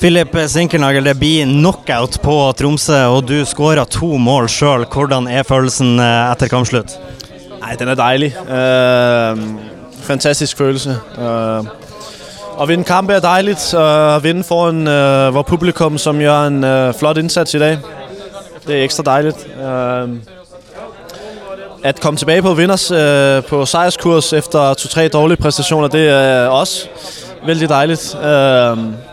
Filip Sinkernagel, det blir knockout på Tromsø, og du skåra to mål sjøl. Hvordan er følelsen eh, etter kampslutt? Nei, den er deilig. Uh, eh, fantastisk følelse. Uh, at vinde kampe er dejligt. Uh, at vinde foran uh, vores publikum, som gør en uh, flot indsats i dag. Det er ekstra dejligt. Uh, at komme tilbage på vinders uh, på sejrskurs efter to-tre dårlige præstationer, det er også vældig dejligt. Uh,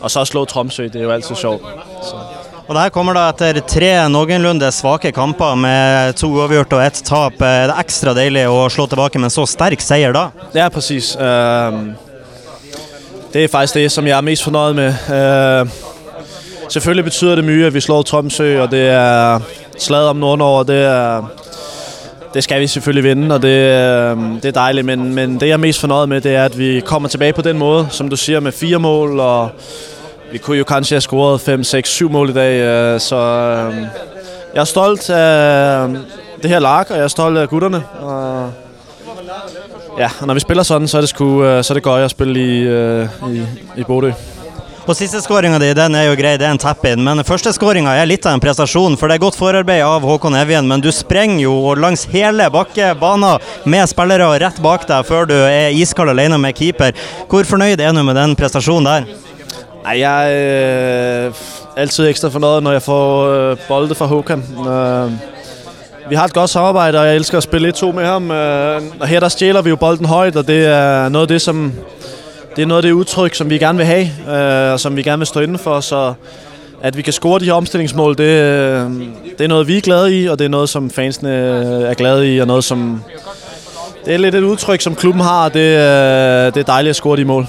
og så slå Tromsø, det er jo altid sjovt. Så. Og det her kommer da etter tre noenlunde svake kamper med to uavgjort og ett tap. Er det ekstra deilig å slå tilbake med en så sterk seier da? Ja, præcis. Uh, det er faktisk det, som jeg er mest fornøjet med. Uh, selvfølgelig betyder det mye, at vi slår Tromsø, og det er slaget om Nordnorge, det er det skal vi selvfølgelig vinde, og det, øhm, det er dejligt. Men, men det, jeg er mest fornøjet med, det er, at vi kommer tilbage på den måde, som du siger, med fire mål, og vi kunne jo kanskje have scoret 5, 6, 7 mål i dag. Øh, så øhm, jeg er stolt af øhm, det her lag, og jeg er stolt af gutterne. Og ja, og når vi spiller sådan, så er det, sgu, øh, så er det godt at spille i, øh, i, i Bodø. Og Sisteskåringa di den er jo grei, det er en tap-in. Men førsteskåringa er litt av en prestasjon, for det er godt forarbeid av Håkon Evjen. Men du sprenger jo langs hele bakkebanen med spillere rett bak deg før du er iskald alene med keeper. Hvor fornøyd er du med den prestasjonen der? Nei, jeg er altid ekstra fornøyd når jeg får eh, bolde fra Håkon. Eh, vi har et godt samarbejde, og jeg elsker at spille 1-2 med ham. Og her der stjæler vi jo bolden højt, og det er noget af det, som det er noget af det udtryk, som vi gerne vil have, øh, og som vi gerne vil stå inden for, så at vi kan score de her omstillingsmål, det, det er noget, vi er glade i, og det er noget, som fansene er glade i, og noget, som... Det er lidt et udtryk, som klubben har, det, det er dejligt at score de mål.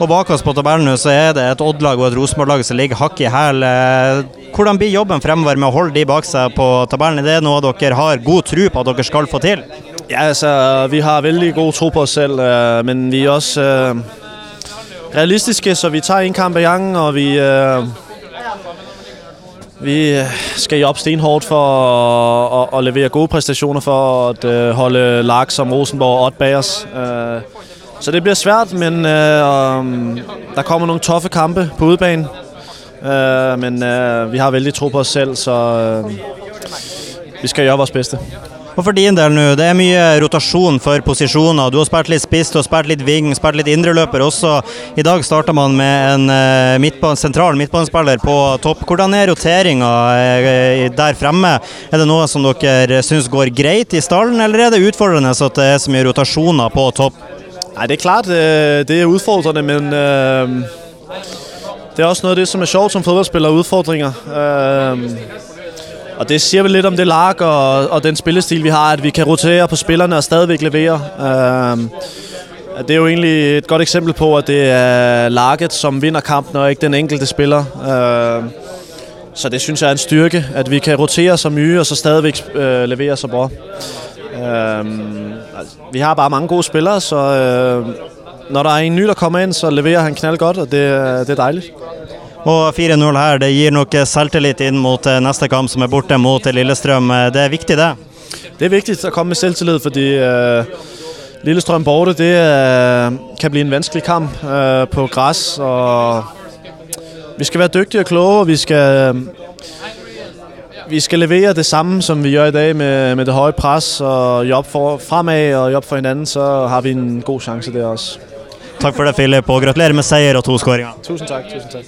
Og bak oss på tabellen så er det et Odd-lag og et Rosenborg-lag som ligger hakk i hæl. Hvordan blir jobben fremover med å holde de bak seg på tabellen? Er det noe dere har god tro på at dere skal få til? Ja, altså, vi har veldig god tro på os selv, øh, men vi er også øh, realistiske, så vi tager en kamp ad gangen, og vi, øh, vi øh, skal jobbe stenhårdt for at, at, at levere gode præstationer for at øh, holde lag som Rosenborg og Odd bag os. Øh, så det bliver svært, men øh, um, der kommer nogle toffe kampe på udebane. Øh, men øh, vi har vældig tro på os selv, så øh, vi skal gøre vores bedste. Og for din del nå, det er mye rotasjon for posisjoner. Du har spilt litt spiss, du har spilt litt ving, spilt litt indreløper også. I dag starter man med en eh, midtbane, sentral midtbanespiller på topp. Hvordan er roteringa eh, der fremme? Er det noe som dere syns går greit i stallen, eller er det utfordrende at det er så mye rotasjoner på topp? Nej, det er klart, eh, det er utfordrende, men det er også noe av det, som er sjovt som fodboldspiller, udfordringer. Og det siger vel lidt om det lag og, og den spillestil, vi har, at vi kan rotere på spillerne og stadigvæk levere. Øh, det er jo egentlig et godt eksempel på, at det er laget, som vinder kampen, og ikke den enkelte spiller. Øh, så det synes jeg er en styrke, at vi kan rotere så mye, og så stadigvæk øh, levere så bra. Øh, vi har bare mange gode spillere, så øh, når der er en ny, der kommer ind, så leverer han knald godt, og det, det er dejligt. Og 4-0 her, det gir nok selvtillit inn mot neste kamp, som er borte mot Lillestrøm. Det er viktig, det? Det er vigtigt at komme med selvtillid, fordi øh, Lillestrøm borte, det øh, kan blive en vanskelig kamp øh, på græs, og vi skal være dygtige og kloge, og vi skal, øh, vi skal levere det samme, som vi gør i dag med, med det høje pres, og job for, fremad og job for hinanden, så har vi en god chance der også. Takk for det, Philip, og gratulerer med seier og to skåringer. Tusind tak. Tusind tak.